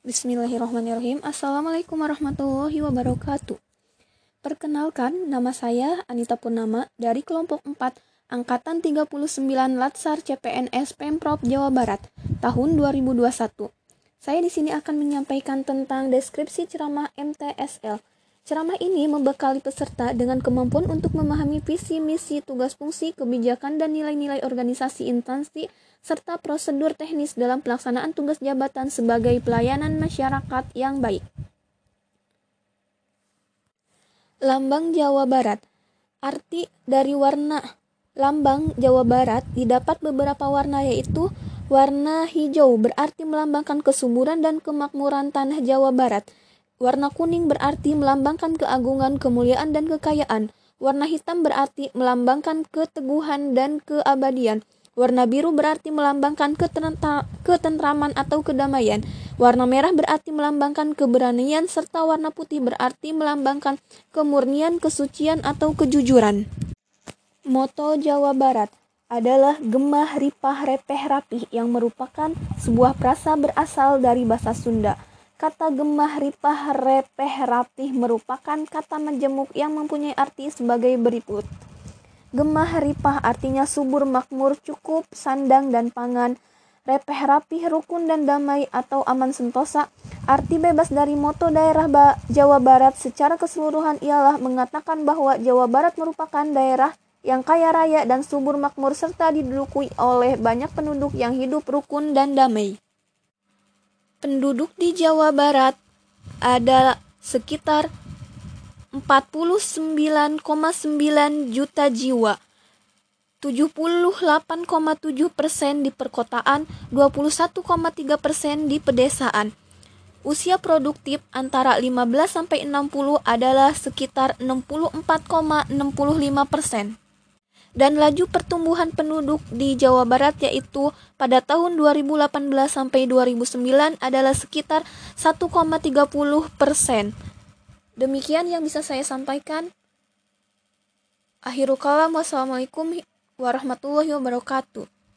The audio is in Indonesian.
Bismillahirrahmanirrahim. Assalamualaikum warahmatullahi wabarakatuh. Perkenalkan, nama saya Anita Purnama dari kelompok 4 Angkatan 39 Latsar CPNS Pemprov Jawa Barat tahun 2021. Saya di sini akan menyampaikan tentang deskripsi ceramah MTSL. Ceramah ini membekali peserta dengan kemampuan untuk memahami visi, misi, tugas fungsi, kebijakan, dan nilai-nilai organisasi instansi serta prosedur teknis dalam pelaksanaan tugas jabatan sebagai pelayanan masyarakat yang baik. Lambang Jawa Barat Arti dari warna lambang Jawa Barat didapat beberapa warna yaitu warna hijau berarti melambangkan kesuburan dan kemakmuran tanah Jawa Barat. Warna kuning berarti melambangkan keagungan, kemuliaan, dan kekayaan. Warna hitam berarti melambangkan keteguhan dan keabadian. Warna biru berarti melambangkan ketentraman atau kedamaian. Warna merah berarti melambangkan keberanian serta warna putih berarti melambangkan kemurnian, kesucian atau kejujuran. Moto Jawa Barat adalah gemah ripah repeh rapih yang merupakan sebuah frasa berasal dari bahasa Sunda. Kata gemah ripah repeh rapih merupakan kata majemuk yang mempunyai arti sebagai berikut. Gemah ripah artinya subur makmur cukup sandang dan pangan. Repeh rapih rukun dan damai atau aman sentosa. Arti bebas dari moto daerah ba Jawa Barat secara keseluruhan ialah mengatakan bahwa Jawa Barat merupakan daerah yang kaya raya dan subur makmur serta diduduki oleh banyak penduduk yang hidup rukun dan damai. Penduduk di Jawa Barat ada sekitar 49,9 juta jiwa. 78,7 persen di perkotaan, 21,3 persen di pedesaan. Usia produktif antara 15 sampai 60 adalah sekitar 64,65 persen. Dan laju pertumbuhan penduduk di Jawa Barat yaitu pada tahun 2018 sampai 2009 adalah sekitar 1,30 persen. Demikian yang bisa saya sampaikan. Akhirul kalam, wassalamualaikum warahmatullahi wabarakatuh.